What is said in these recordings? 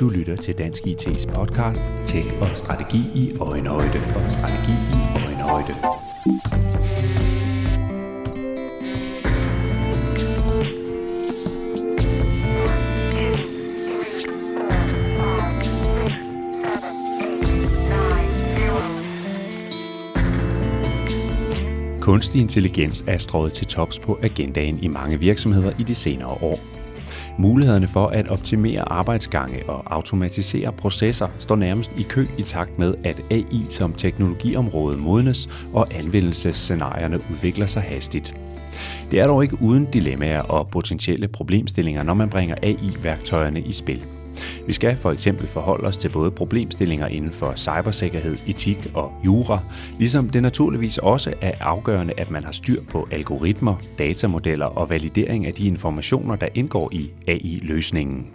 Du lytter til Dansk IT's podcast Tech og Strategi i Øjenhøjde og Strategi i Øjenhøjde. Kunstig intelligens er strået til tops på agendaen i mange virksomheder i de senere år. Mulighederne for at optimere arbejdsgange og automatisere processer står nærmest i kø i takt med, at AI som teknologiområde modnes og anvendelsesscenarierne udvikler sig hastigt. Det er dog ikke uden dilemmaer og potentielle problemstillinger, når man bringer AI-værktøjerne i spil. Vi skal for eksempel forholde os til både problemstillinger inden for cybersikkerhed, etik og jura, ligesom det naturligvis også er afgørende, at man har styr på algoritmer, datamodeller og validering af de informationer, der indgår i AI-løsningen.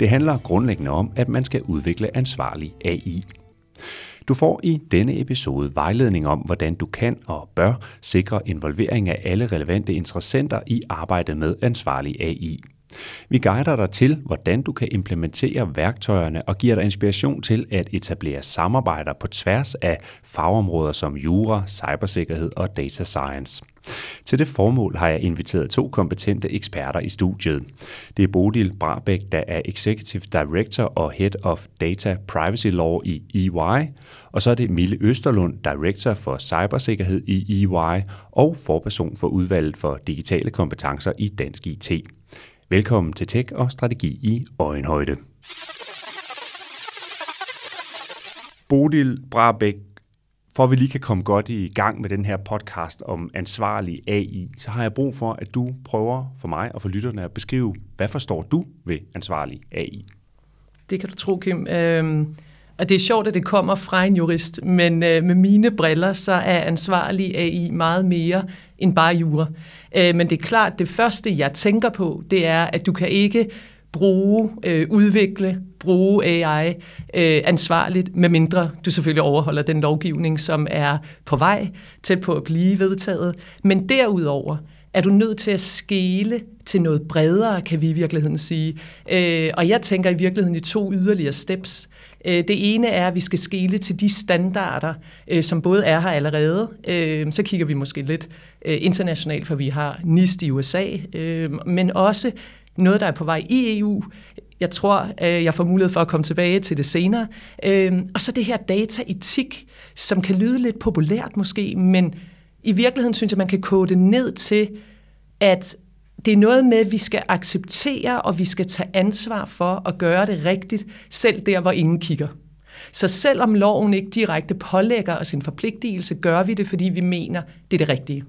Det handler grundlæggende om, at man skal udvikle ansvarlig AI. Du får i denne episode vejledning om, hvordan du kan og bør sikre involvering af alle relevante interessenter i arbejdet med ansvarlig AI. Vi guider dig til, hvordan du kan implementere værktøjerne og giver dig inspiration til at etablere samarbejder på tværs af fagområder som jura, cybersikkerhed og data science. Til det formål har jeg inviteret to kompetente eksperter i studiet. Det er Bodil Brabæk, der er Executive Director og Head of Data Privacy Law i EY, og så er det Mille Østerlund, Director for Cybersikkerhed i EY og forperson for udvalget for digitale kompetencer i Dansk IT. Velkommen til Tech og Strategi i Øjenhøjde. Bodil Brabæk, for at vi lige kan komme godt i gang med den her podcast om ansvarlig AI, så har jeg brug for, at du prøver for mig og for lytterne at beskrive, hvad forstår du ved ansvarlig AI? Det kan du tro, Kim. Øhm, og det er sjovt, at det kommer fra en jurist, men øh, med mine briller, så er ansvarlig AI meget mere end bare jura. Øh, men det er klart, det første, jeg tænker på, det er, at du kan ikke bruge, øh, udvikle, bruge AI øh, ansvarligt, medmindre du selvfølgelig overholder den lovgivning, som er på vej til på at blive vedtaget. Men derudover er du nødt til at skele til noget bredere, kan vi i virkeligheden sige. Øh, og jeg tænker i virkeligheden i to yderligere steps. Øh, det ene er, at vi skal skele til de standarder, øh, som både er her allerede. Øh, så kigger vi måske lidt øh, internationalt, for vi har NIST i USA, øh, men også noget, der er på vej i EU. Jeg tror, øh, jeg får mulighed for at komme tilbage til det senere. Og så det her dataetik, som kan lyde lidt populært måske, men i virkeligheden synes jeg, man kan kode det ned til, at det er noget med, at vi skal acceptere, og vi skal tage ansvar for at gøre det rigtigt, selv der, hvor ingen kigger. Så selvom loven ikke direkte pålægger os en forpligtelse, gør vi det, fordi vi mener, det er det rigtige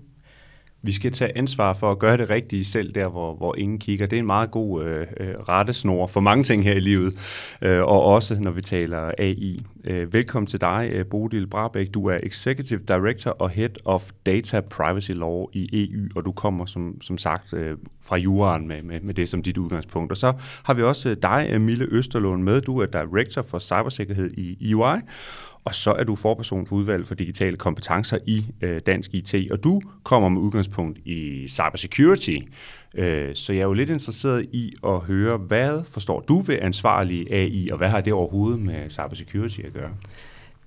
vi skal tage ansvar for at gøre det rigtige selv der, hvor, hvor ingen kigger. Det er en meget god øh, øh rettesnor for mange ting her i livet, øh, og også når vi taler AI. Øh, velkommen til dig, øh, Bodil Brabæk. Du er Executive Director og Head of Data Privacy Law i EU, og du kommer som, som sagt øh, fra juraen med, med, med det som dit udgangspunkt. Og så har vi også øh, dig, Mille Østerlund, med. Du er Director for Cybersikkerhed i UI, og så er du forperson for udvalg for digitale kompetencer i øh, Dansk IT, og du kommer med udgangspunkt i cybersecurity. Øh, så jeg er jo lidt interesseret i at høre, hvad forstår du ved ansvarlig AI, og hvad har det overhovedet med cybersecurity at gøre?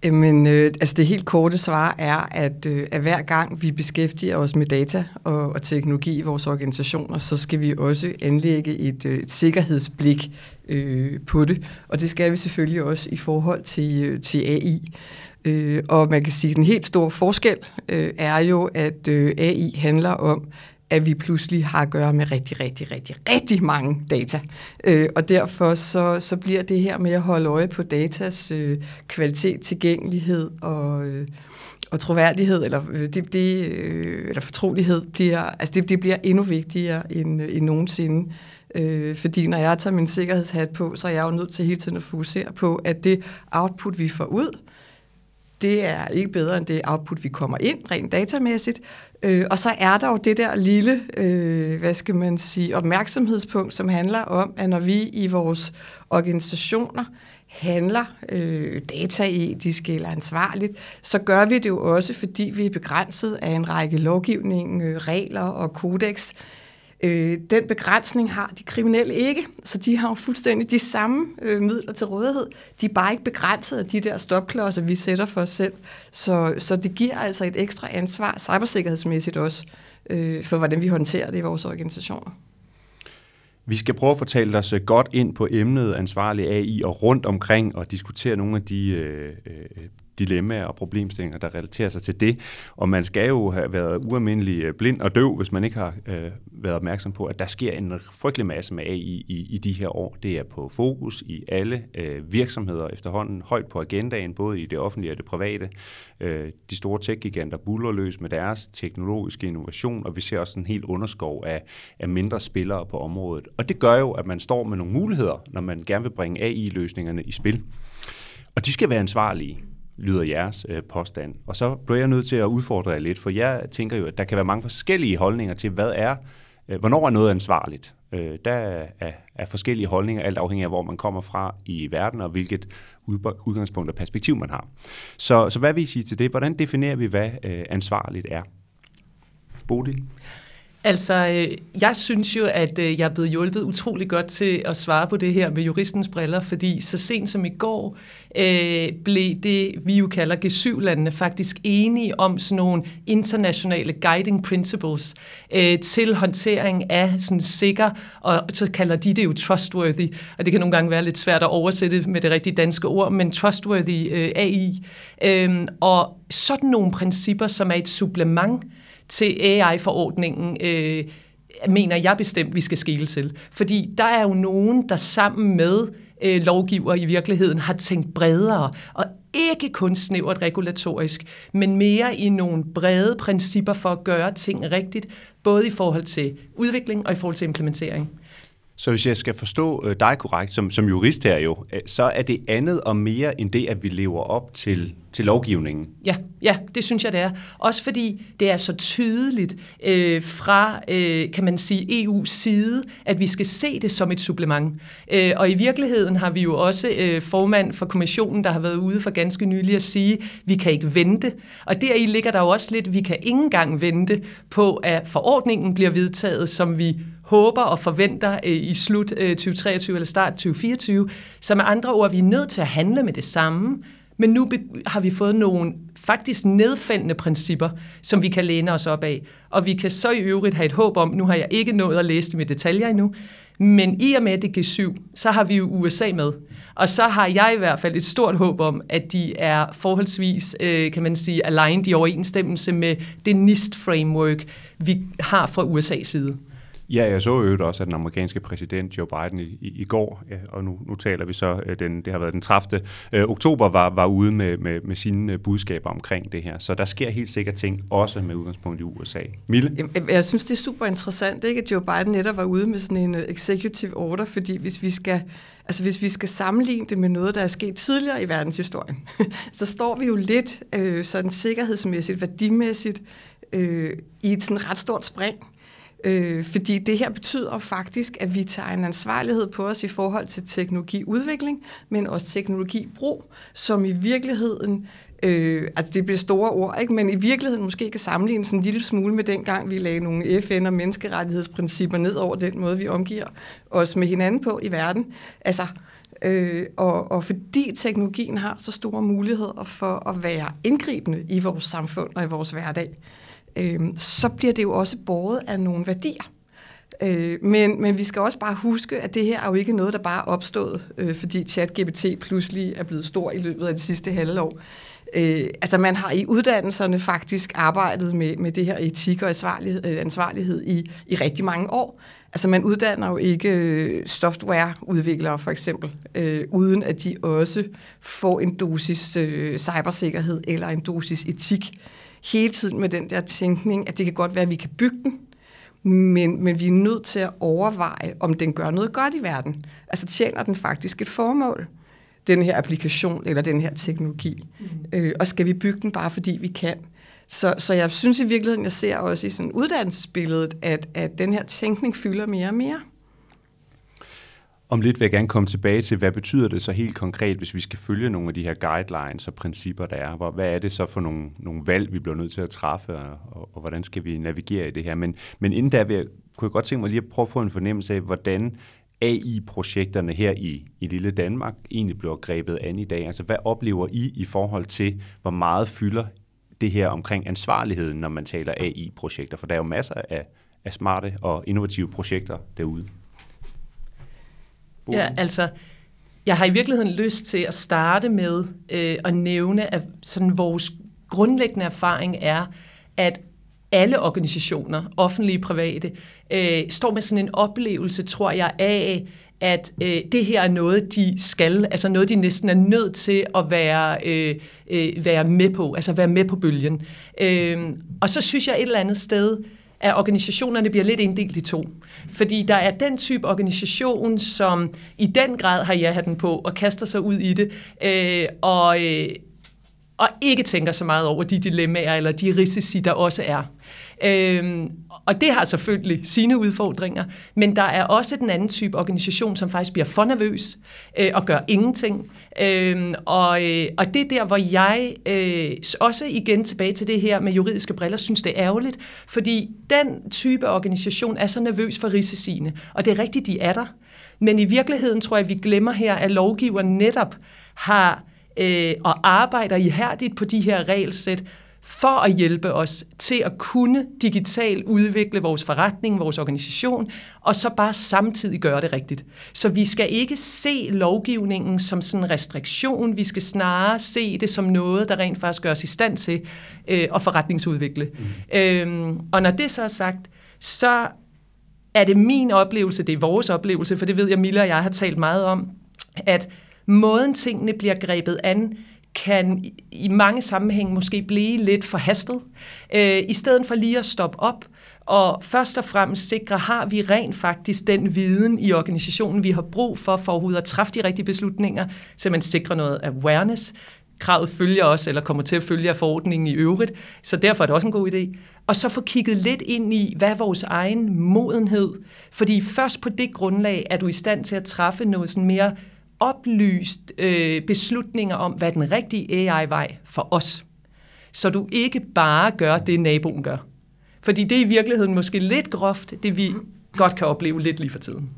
Jamen, øh, altså det helt korte svar er, at, øh, at hver gang vi beskæftiger os med data og, og teknologi i vores organisationer, så skal vi også anlægge et, øh, et sikkerhedsblik øh, på det. Og det skal vi selvfølgelig også i forhold til, øh, til AI. Øh, og man kan sige, at den helt store forskel øh, er jo, at øh, AI handler om, at vi pludselig har at gøre med rigtig, rigtig, rigtig, rigtig mange data. Øh, og derfor så, så bliver det her med at holde øje på datas øh, kvalitet, tilgængelighed og, øh, og troværdighed, eller, øh, det, det, øh, eller fortrolighed, bliver, altså det, det bliver endnu vigtigere end, øh, end nogensinde. Øh, fordi når jeg tager min sikkerhedshat på, så er jeg jo nødt til hele tiden at fokusere på, at det output, vi får ud, det er ikke bedre end det output, vi kommer ind, rent datamæssigt. Øh, og så er der jo det der lille, øh, hvad skal man sige, opmærksomhedspunkt, som handler om, at når vi i vores organisationer handler øh, dataetisk eller ansvarligt, så gør vi det jo også, fordi vi er begrænset af en række lovgivning, øh, regler og kodex, Øh, den begrænsning har de kriminelle ikke, så de har jo fuldstændig de samme øh, midler til rådighed. De er bare ikke begrænset af de der stopklodser, vi sætter for os selv. Så, så det giver altså et ekstra ansvar, cybersikkerhedsmæssigt også, øh, for hvordan vi håndterer det i vores organisationer. Vi skal prøve at fortælle os øh, godt ind på emnet ansvarlig AI og rundt omkring og diskutere nogle af de øh, øh dilemmaer og problemstillinger, der relaterer sig til det. Og man skal jo have været ualmindelig øh, blind og døv, hvis man ikke har øh, været opmærksom på, at der sker en frygtelig masse med AI i, i de her år. Det er på fokus i alle øh, virksomheder efterhånden, højt på agendaen, både i det offentlige og det private. Øh, de store tech-giganter buller løs med deres teknologiske innovation, og vi ser også en helt underskov af, af mindre spillere på området. Og det gør jo, at man står med nogle muligheder, når man gerne vil bringe AI-løsningerne i spil. Og de skal være ansvarlige lyder jeres øh, påstand. Og så bliver jeg nødt til at udfordre jer lidt, for jeg tænker jo, at der kan være mange forskellige holdninger til, hvad er, øh, hvornår er noget ansvarligt. Øh, der er, er forskellige holdninger, alt afhængig af, hvor man kommer fra i verden, og hvilket udgangspunkt og perspektiv man har. Så, så hvad vil I sige til det? Hvordan definerer vi, hvad øh, ansvarligt er? Bodil? Altså, øh, jeg synes jo, at øh, jeg er blevet hjulpet utrolig godt til at svare på det her med juristens briller, fordi så sent som i går øh, blev det, vi jo kalder G7-landene, faktisk enige om sådan nogle internationale guiding principles øh, til håndtering af sådan sikker, og så kalder de det jo trustworthy, og det kan nogle gange være lidt svært at oversætte med det rigtige danske ord, men trustworthy øh, AI. Øh, og sådan nogle principper, som er et supplement til AI-forordningen, øh, mener jeg bestemt, vi skal skille til. Fordi der er jo nogen, der sammen med øh, lovgiver i virkeligheden har tænkt bredere, og ikke kun snævert regulatorisk, men mere i nogle brede principper for at gøre ting rigtigt, både i forhold til udvikling og i forhold til implementering. Så hvis jeg skal forstå øh, dig korrekt som, som jurist her jo, øh, så er det andet og mere end det, at vi lever op til, til lovgivningen. Ja, ja, det synes jeg, det er. Også fordi det er så tydeligt øh, fra, øh, kan man sige, EU's side, at vi skal se det som et supplement. Øh, og i virkeligheden har vi jo også øh, formand for kommissionen, der har været ude for ganske nylig at sige, vi kan ikke vente. Og deri ligger der jo også lidt, vi kan ikke engang vente på, at forordningen bliver vedtaget, som vi håber og forventer øh, i slut øh, 2023 eller start 2024. Så med andre ord, vi er nødt til at handle med det samme, men nu har vi fået nogle faktisk nedfældende principper, som vi kan læne os op af. Og vi kan så i øvrigt have et håb om, nu har jeg ikke nået at læse dem i detaljer endnu, men i og med det G7, så har vi jo USA med. Og så har jeg i hvert fald et stort håb om, at de er forholdsvis, øh, kan man sige, aligned i overensstemmelse med det NIST-framework, vi har fra USA's side. Ja, jeg så jo også, at den amerikanske præsident Joe Biden i, i, i går, ja, og nu, nu taler vi så, øh, den, det har været den 30. Øh, oktober, var, var ude med, med, med sine øh, budskaber omkring det her. Så der sker helt sikkert ting, også med udgangspunkt i USA. Mille? Jeg, jeg synes, det er super interessant, ikke, at Joe Biden netop var ude med sådan en øh, executive order, fordi hvis vi skal Altså hvis vi skal sammenligne det med noget, der er sket tidligere i verdenshistorien, så står vi jo lidt øh, sådan sikkerhedsmæssigt, værdimæssigt øh, i et sådan ret stort spring. Øh, fordi det her betyder faktisk, at vi tager en ansvarlighed på os i forhold til teknologiudvikling, men også teknologibrug, som i virkeligheden, øh, altså det bliver store ord, ikke? men i virkeligheden måske kan sammenlignes en lille smule med dengang, vi lagde nogle FN- og menneskerettighedsprincipper ned over den måde, vi omgiver os med hinanden på i verden. Altså, Øh, og, og fordi teknologien har så store muligheder for at være indgribende i vores samfund og i vores hverdag, øh, Øhm, så bliver det jo også båret af nogle værdier. Øh, men, men vi skal også bare huske, at det her er jo ikke noget, der bare er opstået, øh, fordi ChatGPT pludselig er blevet stor i løbet af det sidste halve år. Øh, altså man har i uddannelserne faktisk arbejdet med, med det her etik og ansvarlighed, øh, ansvarlighed i, i rigtig mange år. Altså man uddanner jo ikke øh, softwareudviklere for eksempel, øh, uden at de også får en dosis øh, cybersikkerhed eller en dosis etik hele tiden med den der tænkning, at det kan godt være, at vi kan bygge den, men, men vi er nødt til at overveje, om den gør noget godt i verden. Altså tjener den faktisk et formål, den her applikation eller den her teknologi. Mm. Øh, og skal vi bygge den bare fordi vi kan? Så, så jeg synes i virkeligheden, jeg ser også i sådan uddannelsesbilledet, at, at den her tænkning fylder mere og mere. Om lidt vil jeg gerne komme tilbage til, hvad betyder det så helt konkret, hvis vi skal følge nogle af de her guidelines og principper, der er? Hvad er det så for nogle, nogle valg, vi bliver nødt til at træffe, og, og, og hvordan skal vi navigere i det her? Men, men inden da vil jeg, kunne jeg godt tænke mig lige at prøve at få en fornemmelse af, hvordan AI-projekterne her i, i lille Danmark egentlig bliver grebet an i dag. Altså hvad oplever I i forhold til, hvor meget fylder det her omkring ansvarligheden, når man taler AI-projekter? For der er jo masser af, af smarte og innovative projekter derude. Ja, altså, jeg har i virkeligheden lyst til at starte med øh, at nævne, at sådan vores grundlæggende erfaring er, at alle organisationer, offentlige og private, øh, står med sådan en oplevelse, tror jeg, af, at øh, det her er noget, de skal, altså noget, de næsten er nødt til at være, øh, øh, være med på, altså være med på bølgen. Øh, og så synes jeg et eller andet sted, at organisationerne bliver lidt inddelt i to. Fordi der er den type organisation, som i den grad har ja den på og kaster sig ud i det, øh, og, øh, og ikke tænker så meget over de dilemmaer eller de risici, der også er. Øhm, og det har selvfølgelig sine udfordringer, men der er også den anden type organisation, som faktisk bliver for nervøs øh, og gør ingenting. Øhm, og, øh, og det er der, hvor jeg øh, også igen tilbage til det her med juridiske briller, synes det er ærgerligt, fordi den type organisation er så nervøs for risiciene, og det er rigtigt, de er der. Men i virkeligheden tror jeg, vi glemmer her, at lovgiveren netop har øh, og arbejder ihærdigt på de her regelsæt, for at hjælpe os til at kunne digitalt udvikle vores forretning, vores organisation, og så bare samtidig gøre det rigtigt. Så vi skal ikke se lovgivningen som sådan en restriktion, vi skal snarere se det som noget, der rent faktisk gør os i stand til øh, at forretningsudvikle. Mm. Øhm, og når det så er sagt, så er det min oplevelse, det er vores oplevelse, for det ved jeg, Milla og jeg har talt meget om, at måden tingene bliver grebet an, kan i mange sammenhænge måske blive lidt forhastet. Øh, I stedet for lige at stoppe op og først og fremmest sikre, har vi rent faktisk den viden i organisationen, vi har brug for, for overhovedet at træffe de rigtige beslutninger, så man sikrer noget awareness. Kravet følger også, eller kommer til at følge af forordningen i øvrigt, så derfor er det også en god idé. Og så få kigget lidt ind i, hvad er vores egen modenhed? Fordi først på det grundlag er du i stand til at træffe noget sådan mere oplyst øh, beslutninger om, hvad den rigtige AI-vej for os. Så du ikke bare gør det, naboen gør. Fordi det er i virkeligheden måske lidt groft, det vi godt kan opleve lidt lige for tiden.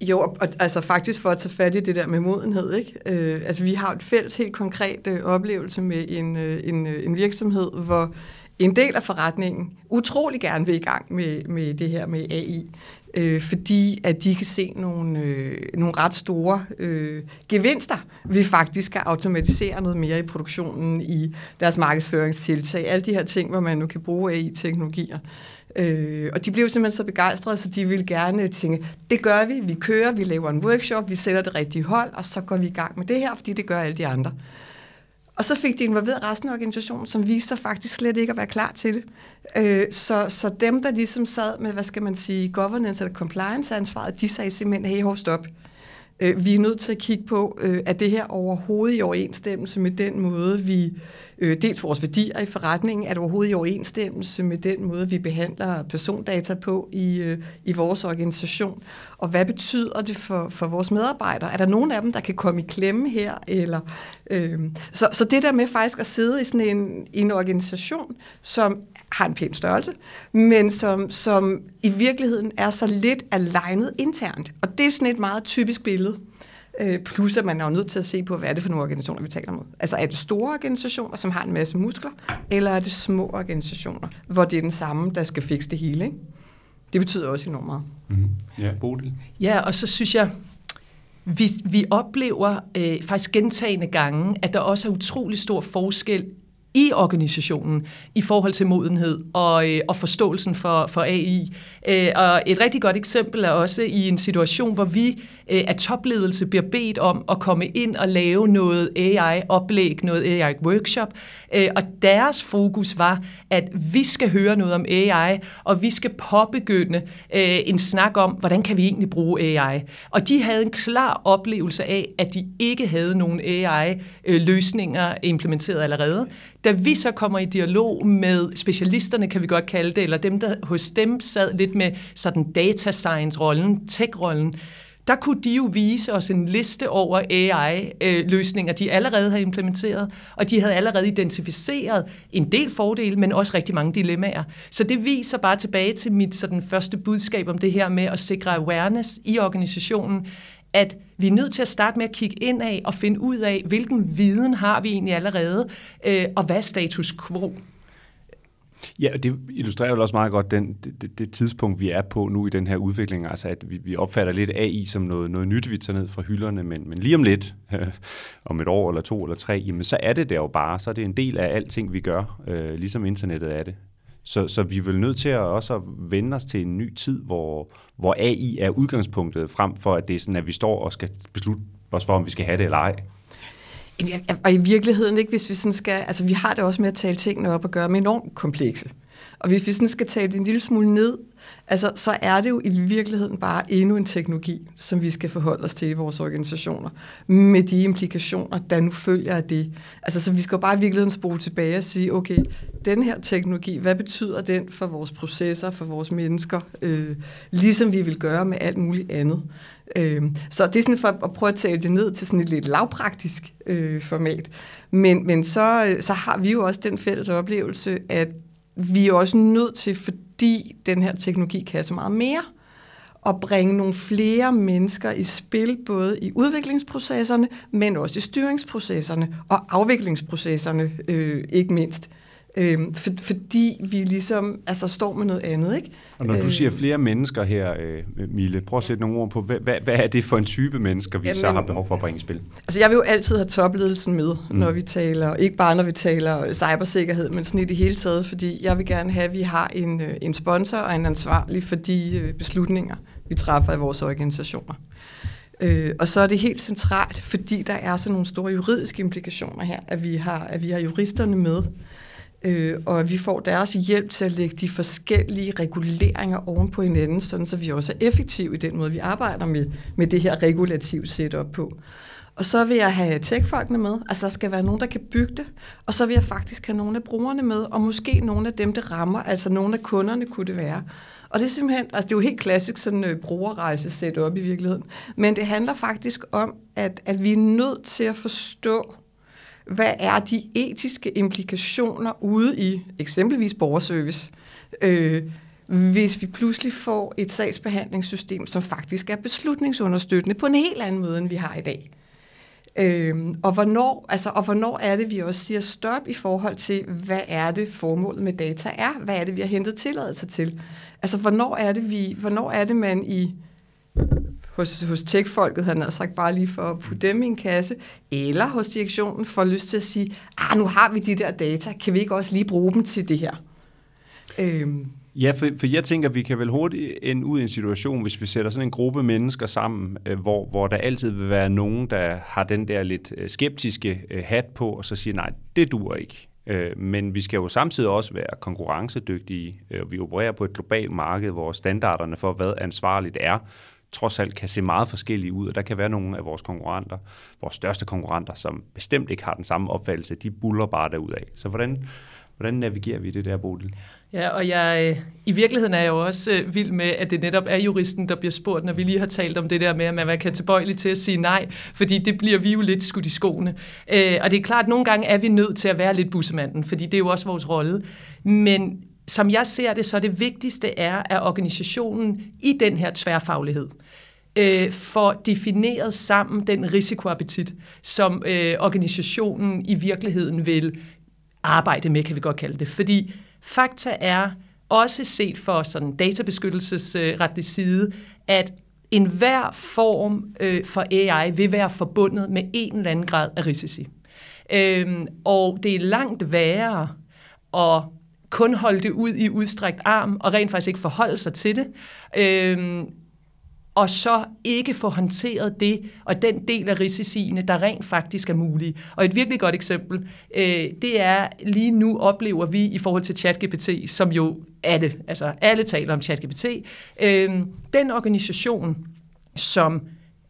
Jo, og, altså faktisk for at tage fat i det der med modenhed, ikke? Øh, altså vi har et fælles helt konkret øh, oplevelse med en, øh, en, øh, en virksomhed, hvor en del af forretningen utrolig gerne vil i gang med, med det her med AI øh, fordi at de kan se nogle, øh, nogle ret store øh, gevinster vi faktisk kan automatisere noget mere i produktionen i deres markedsføringstiltag. Alle de her ting, hvor man nu kan bruge AI-teknologier. Øh, og de blev simpelthen så begejstrede, så de ville gerne tænke, det gør vi, vi kører, vi laver en workshop, vi sætter det rigtige hold, og så går vi i gang med det her, fordi det gør alle de andre. Og så fik de involveret resten af organisationen, som viste sig faktisk slet ikke at være klar til det. Øh, så, så dem, der ligesom sad med, hvad skal man sige, governance eller compliance-ansvaret, de sagde simpelthen, hey, hold stop. Øh, vi er nødt til at kigge på, øh, at det her overhovedet i overensstemmelse med den måde, vi øh, dels vores værdier i forretningen, er det overhovedet i overensstemmelse med den måde, vi behandler persondata på i, øh, i vores organisation. Og hvad betyder det for, for vores medarbejdere? Er der nogen af dem, der kan komme i klemme her? Eller, øh, så, så det der med faktisk at sidde i sådan en, en organisation, som har en pæn størrelse, men som, som i virkeligheden er så lidt alignet internt. Og det er sådan et meget typisk billede. Øh, plus at man er jo nødt til at se på, hvad er det for nogle organisationer, vi taler om. Altså er det store organisationer, som har en masse muskler, eller er det små organisationer, hvor det er den samme, der skal fikse det hele? Ikke? Det betyder også enormt meget. Mm-hmm. Ja, Bodil. Ja, og så synes jeg, vi, vi oplever øh, faktisk gentagende gange, at der også er utrolig stor forskel i organisationen i forhold til modenhed og, øh, og forståelsen for, for AI. Øh, og et rigtig godt eksempel er også i en situation, hvor vi Øh, at topledelse bliver bedt om at komme ind og lave noget AI-oplæg, noget AI-workshop. Øh, og deres fokus var, at vi skal høre noget om AI, og vi skal påbegynde øh, en snak om, hvordan kan vi egentlig bruge AI. Og de havde en klar oplevelse af, at de ikke havde nogen AI-løsninger implementeret allerede. Da vi så kommer i dialog med specialisterne, kan vi godt kalde det, eller dem, der hos dem sad lidt med sådan data science-rollen, tech-rollen, der kunne de jo vise os en liste over AI-løsninger, de allerede har implementeret, og de havde allerede identificeret en del fordele, men også rigtig mange dilemmaer. Så det viser bare tilbage til mit sådan, første budskab om det her med at sikre awareness i organisationen, at vi er nødt til at starte med at kigge ind af og finde ud af, hvilken viden har vi egentlig allerede, øh, og hvad er status quo. Ja, det illustrerer jo også meget godt den, det, det tidspunkt, vi er på nu i den her udvikling. Altså, at vi, vi opfatter lidt AI som noget, noget nyt, vi tager ned fra hylderne, men, men lige om lidt, øh, om et år eller to eller tre, jamen, så er det der jo bare. Så er det en del af alting, vi gør, øh, ligesom internettet er det. Så, så vi er vel nødt til at også vende os til en ny tid, hvor, hvor AI er udgangspunktet, frem for at det er sådan, at vi står og skal beslutte os for, om vi skal have det eller ej. Og i virkeligheden ikke, hvis vi sådan skal, altså vi har det også med at tale tingene op og gøre dem enormt komplekse. Og hvis vi sådan skal tale det en lille smule ned, altså, så er det jo i virkeligheden bare endnu en teknologi, som vi skal forholde os til i vores organisationer, med de implikationer, der nu følger af det. Altså, så vi skal jo bare i virkeligheden spole tilbage og sige, okay, den her teknologi, hvad betyder den for vores processer, for vores mennesker, øh, ligesom vi vil gøre med alt muligt andet. Øh, så det er sådan for at prøve at tale det ned til sådan et lidt lavpraktisk øh, format. Men, men så, øh, så har vi jo også den fælles oplevelse, at vi er også nødt til, fordi den her teknologi kan så meget mere, at bringe nogle flere mennesker i spil, både i udviklingsprocesserne, men også i styringsprocesserne og afviklingsprocesserne, øh, ikke mindst. Øh, for, fordi vi ligesom altså, står med noget andet. Ikke? Og når du øh, siger flere mennesker her, øh, Mille, prøv at sætte nogle ord på, hvad, hvad, hvad er det for en type mennesker, vi jamen, så har behov for at bringe i spil? Altså jeg vil jo altid have topledelsen med, mm. når vi taler, ikke bare når vi taler cybersikkerhed, men sådan i det hele taget, fordi jeg vil gerne have, at vi har en, øh, en sponsor og en ansvarlig for de øh, beslutninger, vi træffer i vores organisationer. Øh, og så er det helt centralt, fordi der er så nogle store juridiske implikationer her, at vi har, at vi har juristerne med, øh, og vi får deres hjælp til at lægge de forskellige reguleringer oven på hinanden, sådan så vi også er effektive i den måde, vi arbejder med, med det her regulativ setup på. Og så vil jeg have tech-folkene med, altså der skal være nogen, der kan bygge det, og så vil jeg faktisk have nogle af brugerne med, og måske nogle af dem, det rammer, altså nogle af kunderne kunne det være. Og det er simpelthen, altså det er jo helt klassisk sådan øh, brugerrejse set op i virkeligheden, men det handler faktisk om, at, at vi er nødt til at forstå, hvad er de etiske implikationer ude i eksempelvis borgerservice, øh, hvis vi pludselig får et sagsbehandlingssystem, som faktisk er beslutningsunderstøttende på en helt anden måde, end vi har i dag. Øhm, og, hvornår, altså, og hvornår er det, vi også siger stop i forhold til, hvad er det formålet med data er? Hvad er det, vi har hentet tilladelse til? Altså, hvornår er det, vi, hvornår er det man i hos, hos tech-folket, han har sagt bare lige for at putte dem i en kasse, eller hos direktionen får lyst til at sige, ah, nu har vi de der data, kan vi ikke også lige bruge dem til det her? Øhm. Ja, for, for jeg tænker, vi kan vel hurtigt ende ud i en situation, hvis vi sætter sådan en gruppe mennesker sammen, øh, hvor, hvor der altid vil være nogen, der har den der lidt øh, skeptiske øh, hat på, og så siger, nej, det dur ikke. Øh, men vi skal jo samtidig også være konkurrencedygtige, øh, vi opererer på et globalt marked, hvor standarderne for, hvad ansvarligt er, trods alt kan se meget forskellige ud, og der kan være nogle af vores konkurrenter, vores største konkurrenter, som bestemt ikke har den samme opfattelse, de buller bare derud af. Så hvordan, hvordan navigerer vi det der, Bodil? Ja, og jeg, i virkeligheden er jeg jo også øh, vild med, at det netop er juristen, der bliver spurgt, når vi lige har talt om det der med, at man kan tilbøjelig til at sige nej, fordi det bliver vi jo lidt skudt i skoene. Øh, og det er klart, at nogle gange er vi nødt til at være lidt bussemanden, fordi det er jo også vores rolle. Men som jeg ser det, så det vigtigste er, at organisationen i den her tværfaglighed øh, får defineret sammen den risikoappetit, som øh, organisationen i virkeligheden vil arbejde med, kan vi godt kalde det. Fordi fakta er, også set for sådan databeskyttelsesretlig side, at enhver form øh, for AI vil være forbundet med en eller anden grad af risici. Øhm, og det er langt værre at kun holde det ud i udstrækt arm, og rent faktisk ikke forholde sig til det, øhm, og så ikke få håndteret det, og den del af risiciene, der rent faktisk er mulige. Og et virkelig godt eksempel, øh, det er lige nu oplever vi i forhold til ChatGPT, som jo er det, altså alle taler om ChatGPT, øh, den organisation, som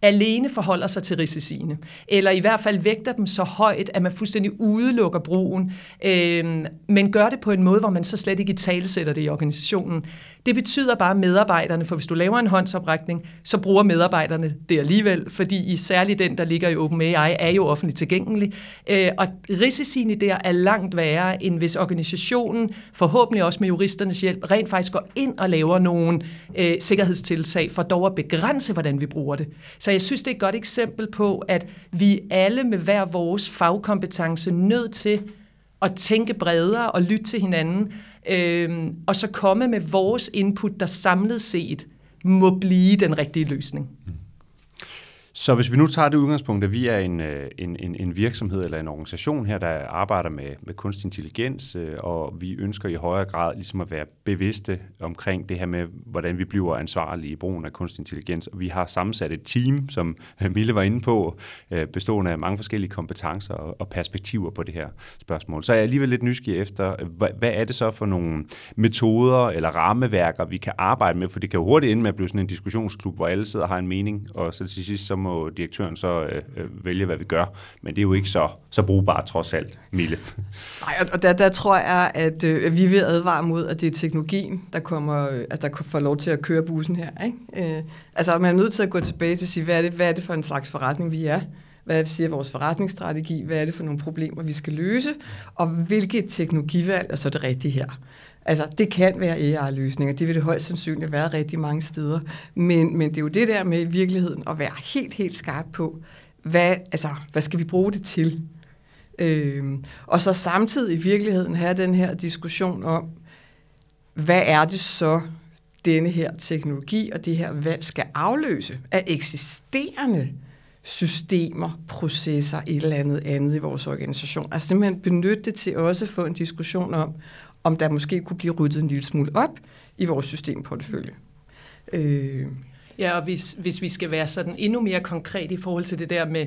alene forholder sig til risiciene, eller i hvert fald vægter dem så højt, at man fuldstændig udelukker brugen, øh, men gør det på en måde, hvor man så slet ikke i talesætter det i organisationen. Det betyder bare medarbejderne, for hvis du laver en håndsoprækning, så bruger medarbejderne det alligevel, fordi i særligt den, der ligger i OpenAI, er jo offentligt tilgængelig. Øh, og risiciene der er langt værre, end hvis organisationen, forhåbentlig også med juristernes hjælp, rent faktisk går ind og laver nogle øh, sikkerhedstiltag for dog at begrænse, hvordan vi bruger det. Så så jeg synes, det er et godt eksempel på, at vi alle med hver vores fagkompetence nødt til at tænke bredere og lytte til hinanden, øh, og så komme med vores input, der samlet set må blive den rigtige løsning. Mm. Så hvis vi nu tager det udgangspunkt, at vi er en, øh, en, en, en virksomhed eller en organisation her, der arbejder med, med kunstig intelligens, øh, og vi ønsker i højere grad ligesom at være bevidste omkring det her med, hvordan vi bliver ansvarlige i brugen af kunstig intelligens. Og vi har sammensat et team, som Mille var inde på, øh, bestående af mange forskellige kompetencer og perspektiver på det her spørgsmål. Så er jeg alligevel lidt nysgerrig efter, hvad, hvad er det så for nogle metoder eller rammeværker, vi kan arbejde med? For det kan jo hurtigt ende med at blive sådan en diskussionsklub, hvor alle sidder og har en mening, og så til sidst så må må direktøren så øh, øh, vælge, hvad vi gør. Men det er jo ikke så, så brugbart trods alt, Mille. Nej, og der, der tror jeg, at øh, vi vil advare mod, at det er teknologien, der, kommer, øh, at der får lov til at køre bussen her. Ikke? Øh, altså, man er nødt til at gå tilbage til at sige, hvad er det, hvad er det for en slags forretning, vi er? Hvad siger vores forretningsstrategi? Hvad er det for nogle problemer, vi skal løse? Og hvilket teknologivalg er så det rigtige her? Altså, det kan være AI-løsninger. Det vil det højst sandsynligt være rigtig mange steder. Men, men det er jo det der med i virkeligheden at være helt, helt skarp på, hvad, altså, hvad skal vi bruge det til? Øhm, og så samtidig i virkeligheden have den her diskussion om, hvad er det så, denne her teknologi og det her valg skal afløse af eksisterende systemer, processer, et eller andet andet i vores organisation. Altså simpelthen benytte det til også at få en diskussion om, om der måske kunne blive ryddet en lille smule op i vores systemportefølje. Øh. Ja, og hvis, hvis vi skal være sådan endnu mere konkret i forhold til det der med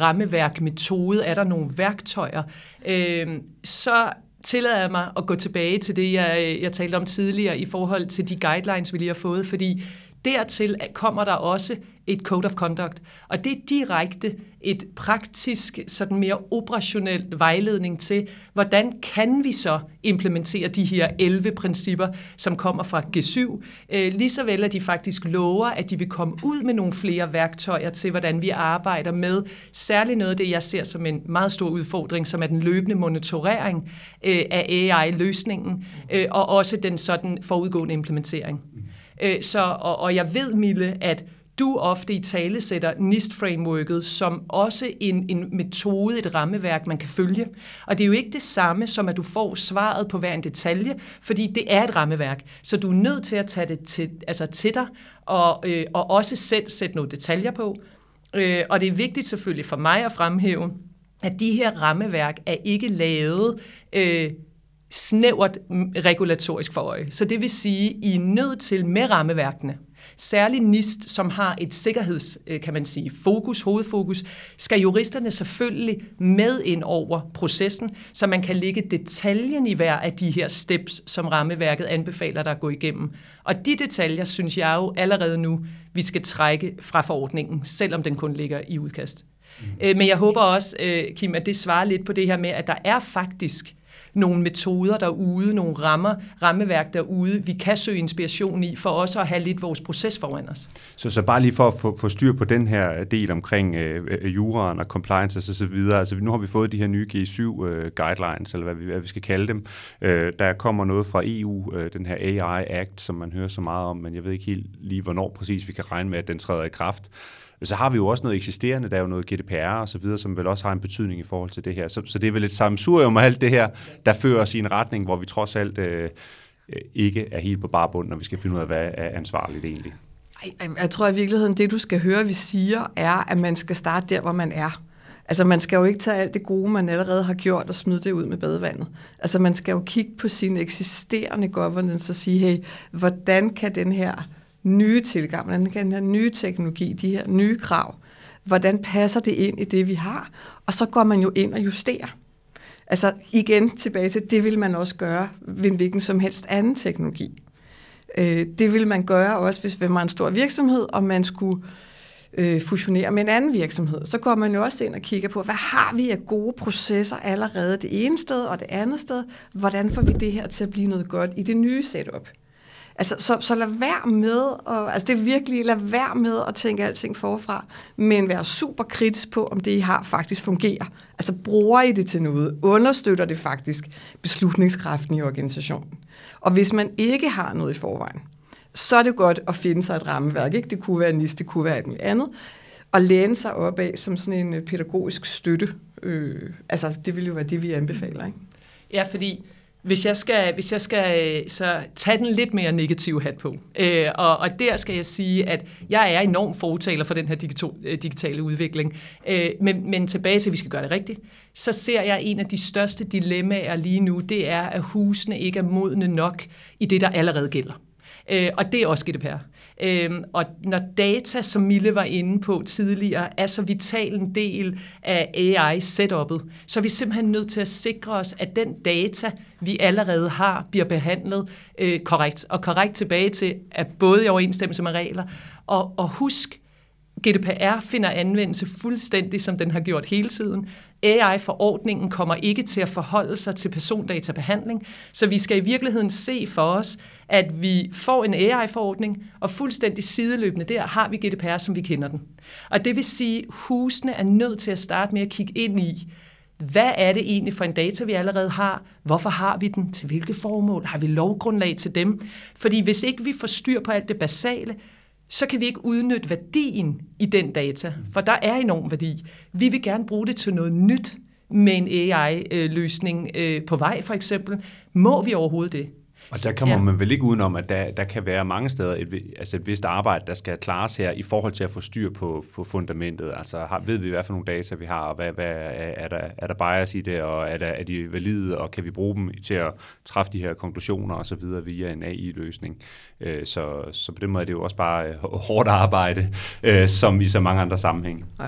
rammeværk, metode, er der nogle værktøjer, øh, så tillader jeg mig at gå tilbage til det, jeg, jeg talte om tidligere i forhold til de guidelines, vi lige har fået, fordi Dertil kommer der også et code of conduct, og det er direkte et praktisk, sådan mere operationelt vejledning til, hvordan kan vi så implementere de her 11 principper, som kommer fra G7, øh, lige så vel at de faktisk lover, at de vil komme ud med nogle flere værktøjer til, hvordan vi arbejder med, særligt noget af det, jeg ser som en meget stor udfordring, som er den løbende monitorering øh, af AI-løsningen, øh, og også den sådan forudgående implementering. Mm-hmm. Øh, så, og, og jeg ved, Mille, at du ofte i tale sætter NIST-frameworket som også en, en metode, et rammeværk, man kan følge. Og det er jo ikke det samme som, at du får svaret på hver en detalje, fordi det er et rammeværk. Så du er nødt til at tage det til, altså til dig, og, øh, og også selv sætte nogle detaljer på. Øh, og det er vigtigt selvfølgelig for mig at fremhæve, at de her rammeværk er ikke lavet øh, snævert regulatorisk for øje. Så det vil sige, I er nødt til med rammeværkene, særligt NIST, som har et sikkerheds, øh, kan man sige, fokus, hovedfokus, skal juristerne selvfølgelig med ind over processen, så man kan lægge detaljen i hver af de her steps, som rammeværket anbefaler dig at gå igennem. Og de detaljer, synes jeg jo allerede nu, vi skal trække fra forordningen, selvom den kun ligger i udkast. Mm. Men jeg håber også, øh, Kim, at det svarer lidt på det her med, at der er faktisk nogle metoder derude, nogle rammer, rammeværk derude, vi kan søge inspiration i, for også at have lidt vores proces foran os. Så, så bare lige for at få, få styr på den her del omkring øh, øh juraen og compliance og så videre. Altså nu har vi fået de her nye G7 øh, guidelines, eller hvad vi, hvad vi skal kalde dem. Øh, der kommer noget fra EU, øh, den her AI Act, som man hører så meget om, men jeg ved ikke helt lige, hvornår præcis vi kan regne med, at den træder i kraft. Men så har vi jo også noget eksisterende, der er jo noget GDPR og så videre, som vel også har en betydning i forhold til det her. Så, så det er vel et samsurium af alt det her, der fører os i en retning, hvor vi trods alt øh, øh ikke er helt på barbund, når vi skal finde ud af, hvad er ansvarligt egentlig. Jeg tror i virkeligheden, det du skal høre, vi siger, er, at man skal starte der, hvor man er. Altså man skal jo ikke tage alt det gode, man allerede har gjort, og smide det ud med badevandet. Altså man skal jo kigge på sin eksisterende governance og sige, hey, hvordan kan den her nye tilgang, hvordan kan den her nye teknologi, de her nye krav, hvordan passer det ind i det, vi har? Og så går man jo ind og justerer. Altså igen tilbage til, det vil man også gøre ved hvilken som helst anden teknologi. Øh, det vil man gøre også, hvis man er en stor virksomhed, og man skulle øh, fusionere med en anden virksomhed, så går man jo også ind og kigger på, hvad har vi af gode processer allerede det ene sted og det andet sted? Hvordan får vi det her til at blive noget godt i det nye setup? Altså, så, så lad være med, at, altså det er virkelig, lad være med at tænke alting forfra, men vær super kritisk på, om det, I har, faktisk fungerer. Altså, bruger I det til noget? Understøtter det faktisk beslutningskraften i organisationen? Og hvis man ikke har noget i forvejen, så er det godt at finde sig et rammeværk. Ikke? Det kunne være NIS, det kunne være et andet. Og læne sig op af som sådan en øh, pædagogisk støtte. Øh, altså, det ville jo være det, vi anbefaler. Ikke? Ja, fordi hvis jeg skal, hvis jeg skal øh, så tage den lidt mere negative hat på, øh, og, og der skal jeg sige, at jeg er enormt fortaler for den her øh, digitale udvikling. Øh, men, men tilbage til, at vi skal gøre det rigtigt, så ser jeg en af de største dilemmaer lige nu, det er, at husene ikke er modne nok i det, der allerede gælder. Øh, og det er også GDPR. Øhm, og når data, som Mille var inde på tidligere, er så vital en del af AI-setup'et, så er vi simpelthen nødt til at sikre os, at den data, vi allerede har, bliver behandlet øh, korrekt. Og korrekt tilbage til, at både i overensstemmelse med regler, og, og husk, GDPR finder anvendelse fuldstændig, som den har gjort hele tiden. AI-forordningen kommer ikke til at forholde sig til persondatabehandling, så vi skal i virkeligheden se for os, at vi får en AI-forordning, og fuldstændig sideløbende der har vi GDPR, som vi kender den. Og det vil sige, at husene er nødt til at starte med at kigge ind i, hvad er det egentlig for en data, vi allerede har? Hvorfor har vi den? Til hvilke formål? Har vi lovgrundlag til dem? Fordi hvis ikke vi får styr på alt det basale, så kan vi ikke udnytte værdien i den data, for der er enorm værdi. Vi vil gerne bruge det til noget nyt med en AI-løsning øh, øh, på vej, for eksempel. Må vi overhovedet det? Og der kommer ja. man vel ikke udenom, at der, der kan være mange steder et, altså et vist arbejde, der skal klares her i forhold til at få styr på, på fundamentet. Altså har, ved vi, hvad for nogle data vi har, og hvad, hvad er, der, er der bias i det, og er, der, er de valide, og kan vi bruge dem til at træffe de her konklusioner og så videre via en AI-løsning. Øh, så, så på den måde er det jo også bare øh, hårdt arbejde, øh, som i så mange andre sammenhænge. Ja.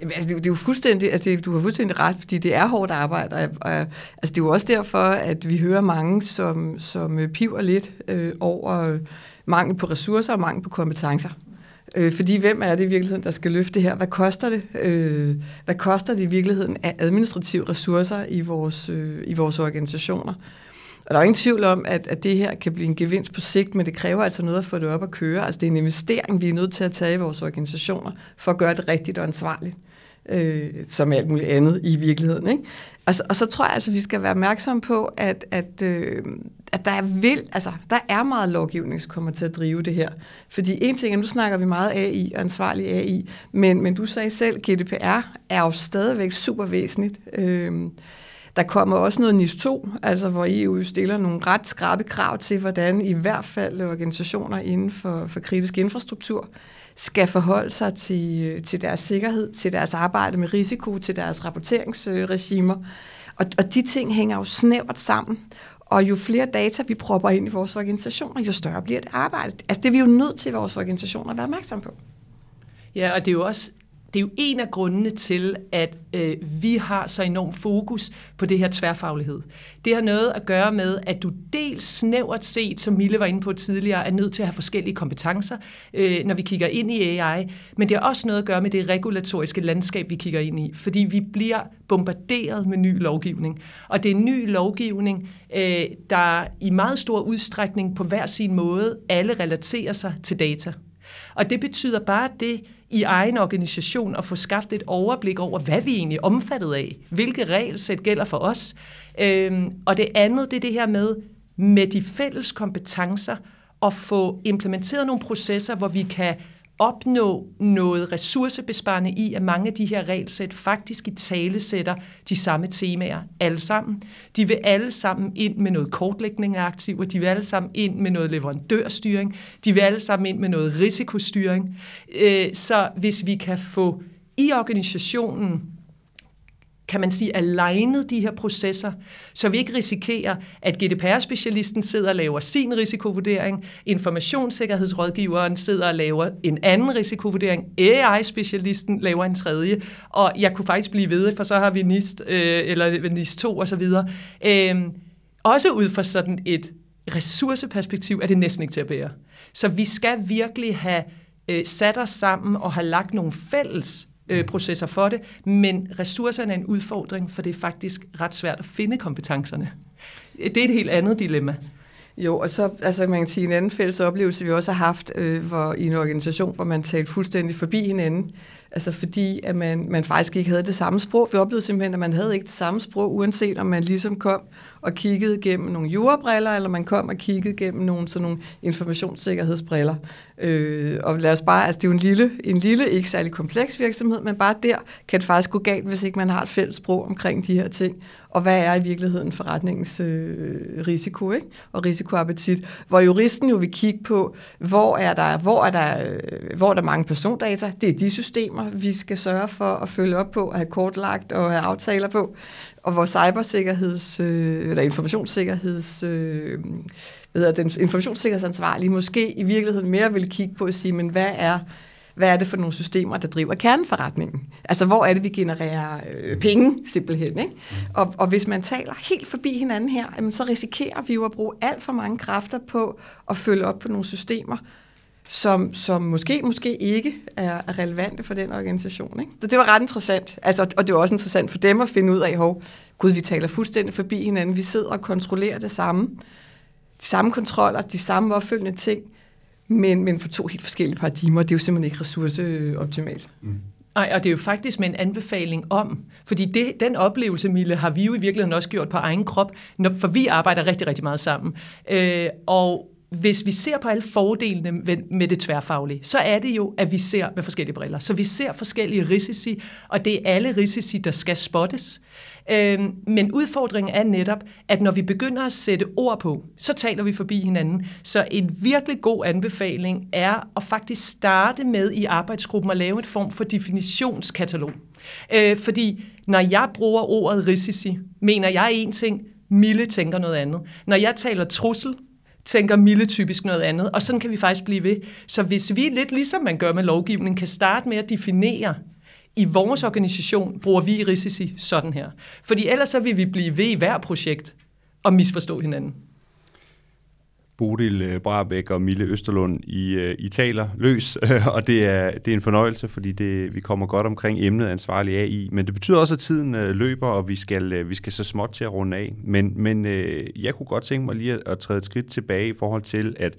Jamen, altså, det, det er jo fuldstændig, altså, det, du har fuldstændig ret, fordi det er hårdt arbejde, og, og altså, det er jo også derfor, at vi hører mange, som, som øh, piver lidt øh, over mangel på ressourcer og mangel på kompetencer. Øh, fordi hvem er det i virkeligheden, der skal løfte det her? Hvad koster det? Øh, hvad koster det i virkeligheden af administrative ressourcer i vores, øh, i vores organisationer? Og der er ingen tvivl om, at, at det her kan blive en gevinst på sigt, men det kræver altså noget at få det op at køre. Altså det er en investering, vi er nødt til at tage i vores organisationer, for at gøre det rigtigt og ansvarligt øh, som alt muligt andet i virkeligheden. Ikke? Altså, og så tror jeg altså, vi skal være opmærksom på, at, at, øh, at der, er vild, altså, der er meget lovgivning, som kommer til at drive det her. Fordi en ting er, nu snakker vi meget AI og ansvarlig AI, men, men du sagde selv, GDPR er jo stadigvæk super væsentligt. Øh, der kommer også noget NIS 2, altså hvor EU stiller nogle ret skrabe krav til, hvordan i hvert fald organisationer inden for, for kritisk infrastruktur skal forholde sig til, øh, til deres sikkerhed, til deres arbejde med risiko, til deres rapporteringsregimer. Og, og de ting hænger jo snævert sammen. Og jo flere data vi propper ind i vores organisationer, jo større bliver det arbejde. Altså det er vi jo nødt til i vores organisationer at være opmærksom på. Ja, og det er jo også det er jo en af grundene til, at øh, vi har så enorm fokus på det her tværfaglighed. Det har noget at gøre med, at du dels snævert set, som Mille var inde på tidligere, er nødt til at have forskellige kompetencer, øh, når vi kigger ind i AI, men det har også noget at gøre med det regulatoriske landskab, vi kigger ind i, fordi vi bliver bombarderet med ny lovgivning. Og det er ny lovgivning, øh, der i meget stor udstrækning på hver sin måde alle relaterer sig til data. Og det betyder bare det, i egen organisation at få skaffet et overblik over, hvad vi egentlig er omfattet af. Hvilke regelsæt gælder for os. Øhm, og det andet, det er det her med, med de fælles kompetencer, at få implementeret nogle processer, hvor vi kan opnå noget ressourcebesparende i, at mange af de her regelsæt faktisk i tale sætter de samme temaer alle sammen. De vil alle sammen ind med noget kortlægning af aktiver, de vil alle sammen ind med noget leverandørstyring, de vil alle sammen ind med noget risikostyring. Øh, så hvis vi kan få i organisationen kan man sige, alignet de her processer, så vi ikke risikerer, at GDPR-specialisten sidder og laver sin risikovurdering, informationssikkerhedsrådgiveren sidder og laver en anden risikovurdering, AI-specialisten laver en tredje, og jeg kunne faktisk blive ved, for så har vi NIST, øh, eller NIST 2 osv. Øh, også ud fra sådan et ressourceperspektiv er det næsten ikke til at bære. Så vi skal virkelig have øh, sat os sammen og have lagt nogle fælles øh, processer for det, men ressourcerne er en udfordring, for det er faktisk ret svært at finde kompetencerne. Det er et helt andet dilemma. Jo, og så altså man kan sige en anden fælles oplevelse, vi også har haft øh, hvor, i en organisation, hvor man talte fuldstændig forbi hinanden. Altså fordi, at man, man faktisk ikke havde det samme sprog. Vi oplevede simpelthen, at man havde ikke det samme sprog, uanset om man ligesom kom og kiggede gennem nogle jurabriller, eller man kom og kiggede gennem nogle, sådan nogle informationssikkerhedsbriller. Øh, og lad os bare, altså det er jo en lille, en lille, ikke særlig kompleks virksomhed, men bare der kan det faktisk gå galt, hvis ikke man har et fælles sprog omkring de her ting. Og hvad er i virkeligheden forretningens øh, risiko, ikke? Og risikoappetit. Hvor juristen jo vil kigge på, hvor er der, hvor er der, øh, hvor er der mange persondata. Det er de systemer, vi skal sørge for at følge op på, at have kortlagt og have aftaler på og hvor cybersikkerheds, øh, eller informationssikkerheds, øh, hvad hedder, den informationssikkerhedsansvarlige måske i virkeligheden mere vil kigge på at sige, men hvad er, hvad er det for nogle systemer, der driver kerneforretningen? Altså, hvor er det, vi genererer øh, penge, simpelthen? Ikke? Og, og hvis man taler helt forbi hinanden her, jamen, så risikerer vi jo at bruge alt for mange kræfter på at følge op på nogle systemer, som, som måske, måske ikke er, er relevante for den organisation. Ikke? Så det var ret interessant, altså, og det var også interessant for dem at finde ud af, hov, gud, vi taler fuldstændig forbi hinanden, vi sidder og kontrollerer det samme, de samme kontroller, de samme opfølgende ting, men, men for to helt forskellige paradigmer, det er jo simpelthen ikke ressourceoptimalt. Mm. Nej, og det er jo faktisk med en anbefaling om, fordi det, den oplevelse, Mille, har vi jo i virkeligheden også gjort på egen krop, når, for vi arbejder rigtig, rigtig meget sammen. Øh, og hvis vi ser på alle fordelene med det tværfaglige, så er det jo, at vi ser med forskellige briller. Så vi ser forskellige risici, og det er alle risici, der skal spottes. Øhm, men udfordringen er netop, at når vi begynder at sætte ord på, så taler vi forbi hinanden. Så en virkelig god anbefaling er at faktisk starte med i arbejdsgruppen at lave en form for definitionskatalog. Øh, fordi når jeg bruger ordet risici, mener jeg en ting, Mille tænker noget andet. Når jeg taler trussel, tænker Mille typisk noget andet, og sådan kan vi faktisk blive ved. Så hvis vi lidt ligesom man gør med lovgivning, kan starte med at definere, i vores organisation bruger vi risici sådan her. Fordi ellers så vil vi blive ved i hver projekt og misforstå hinanden. Bodil øh, Brabæk og Mille Østerlund, I, øh, I taler løs, og det er, det er en fornøjelse, fordi det, vi kommer godt omkring emnet ansvarlig AI, men det betyder også, at tiden øh, løber, og vi skal, vi skal så småt til at runde af. Men, men jeg kunne godt tænke mig lige at, at træde et skridt tilbage i forhold til, at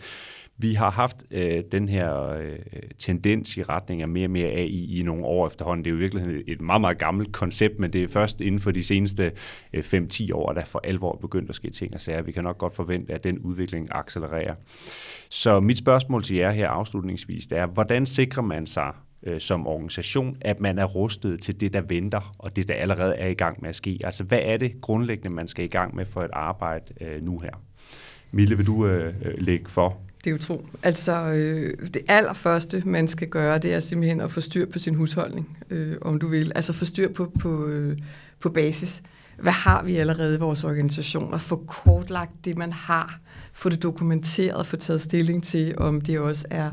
vi har haft øh, den her øh, tendens i retning af mere og mere AI i nogle år efterhånden. Det er jo virkeligheden et meget, meget gammelt koncept, men det er først inden for de seneste øh, 5-10 år, der for alvor begyndt at ske ting og sager. Vi kan nok godt forvente, at den udvikling accelererer. Så mit spørgsmål til jer her afslutningsvis det er, hvordan sikrer man sig øh, som organisation, at man er rustet til det, der venter, og det, der allerede er i gang med at ske? Altså, hvad er det grundlæggende, man skal i gang med for et arbejde øh, nu her? Mille, vil du øh, øh lægge for? Det er jo tro. Altså, øh, det allerførste, man skal gøre, det er simpelthen at få styr på sin husholdning, øh, om du vil. Altså få styr på, på, øh, på basis. Hvad har vi allerede i vores organisation? Og få kortlagt det, man har. Få det dokumenteret, få taget stilling til, om det også er,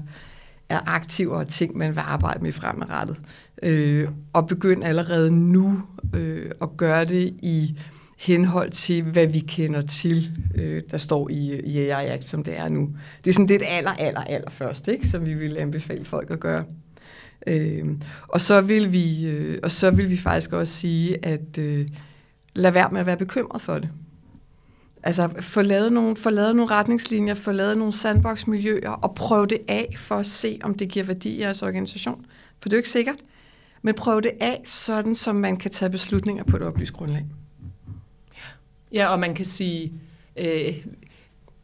er aktiver og ting, man vil arbejde med fremadrettet. Øh, og begynd allerede nu øh, at gøre det i henhold til, hvad vi kender til, øh, der står i, i AI Act, som det er nu. Det er sådan det aller, aller, aller første, ikke, som vi vil anbefale folk at gøre. Øh, og, så vil vi, øh, og så vil vi faktisk også sige, at øh, lad være med at være bekymret for det. Altså, få lavet, nogle, få lavet nogle retningslinjer, få lavet nogle sandbox-miljøer, og prøv det af for at se, om det giver værdi i jeres organisation. For det er jo ikke sikkert. Men prøv det af, sådan som man kan tage beslutninger på et oplyst grundlag. Ja, og man kan sige, øh,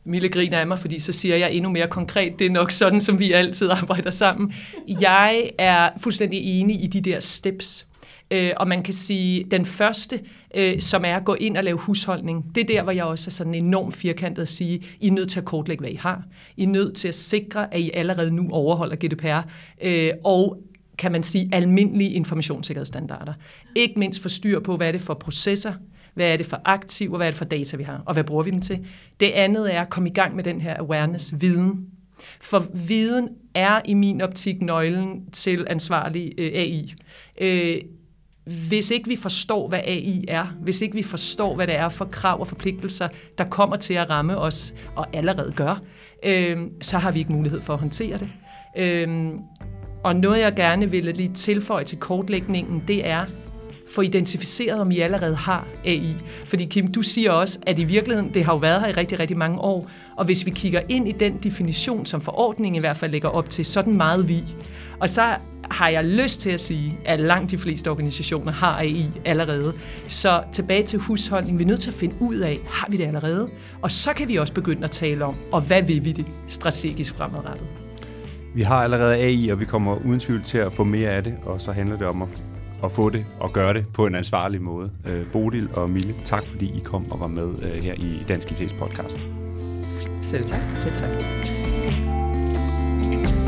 Mille griner af mig, fordi så siger jeg endnu mere konkret, det er nok sådan, som vi altid arbejder sammen. Jeg er fuldstændig enig i de der steps. Øh, og man kan sige, den første, øh, som er at gå ind og lave husholdning, det er der, hvor jeg også er sådan enormt firkantet at sige, I er nødt til at kortlægge, hvad I har. I er nødt til at sikre, at I allerede nu overholder GDPR. Øh, og kan man sige, almindelige informationssikkerhedsstandarder. Ikke mindst for styr på, hvad er det for processer, hvad er det for aktiv, og hvad er det for data, vi har, og hvad bruger vi dem til? Det andet er at komme i gang med den her awareness, viden. For viden er i min optik nøglen til ansvarlig øh, AI. Øh, hvis ikke vi forstår, hvad AI er, hvis ikke vi forstår, hvad det er for krav og forpligtelser, der kommer til at ramme os, og allerede gør, øh, så har vi ikke mulighed for at håndtere det. Øh, og noget, jeg gerne ville lige tilføje til kortlægningen, det er, få identificeret, om I allerede har AI. Fordi Kim, du siger også, at i virkeligheden, det har jo været her i rigtig, rigtig mange år, og hvis vi kigger ind i den definition, som forordningen i hvert fald lægger op til, så er den meget vid. Og så har jeg lyst til at sige, at langt de fleste organisationer har AI allerede. Så tilbage til husholdning, vi er nødt til at finde ud af, har vi det allerede? Og så kan vi også begynde at tale om, og hvad vil vi det strategisk fremadrettet? Vi har allerede AI, og vi kommer uden tvivl til at få mere af det, og så handler det om at, at få det og gøre det på en ansvarlig måde. Øh, Bodil og Mille, tak fordi I kom og var med øh, her i Dansk IT's podcast. Selv tak. Selv tak. thank you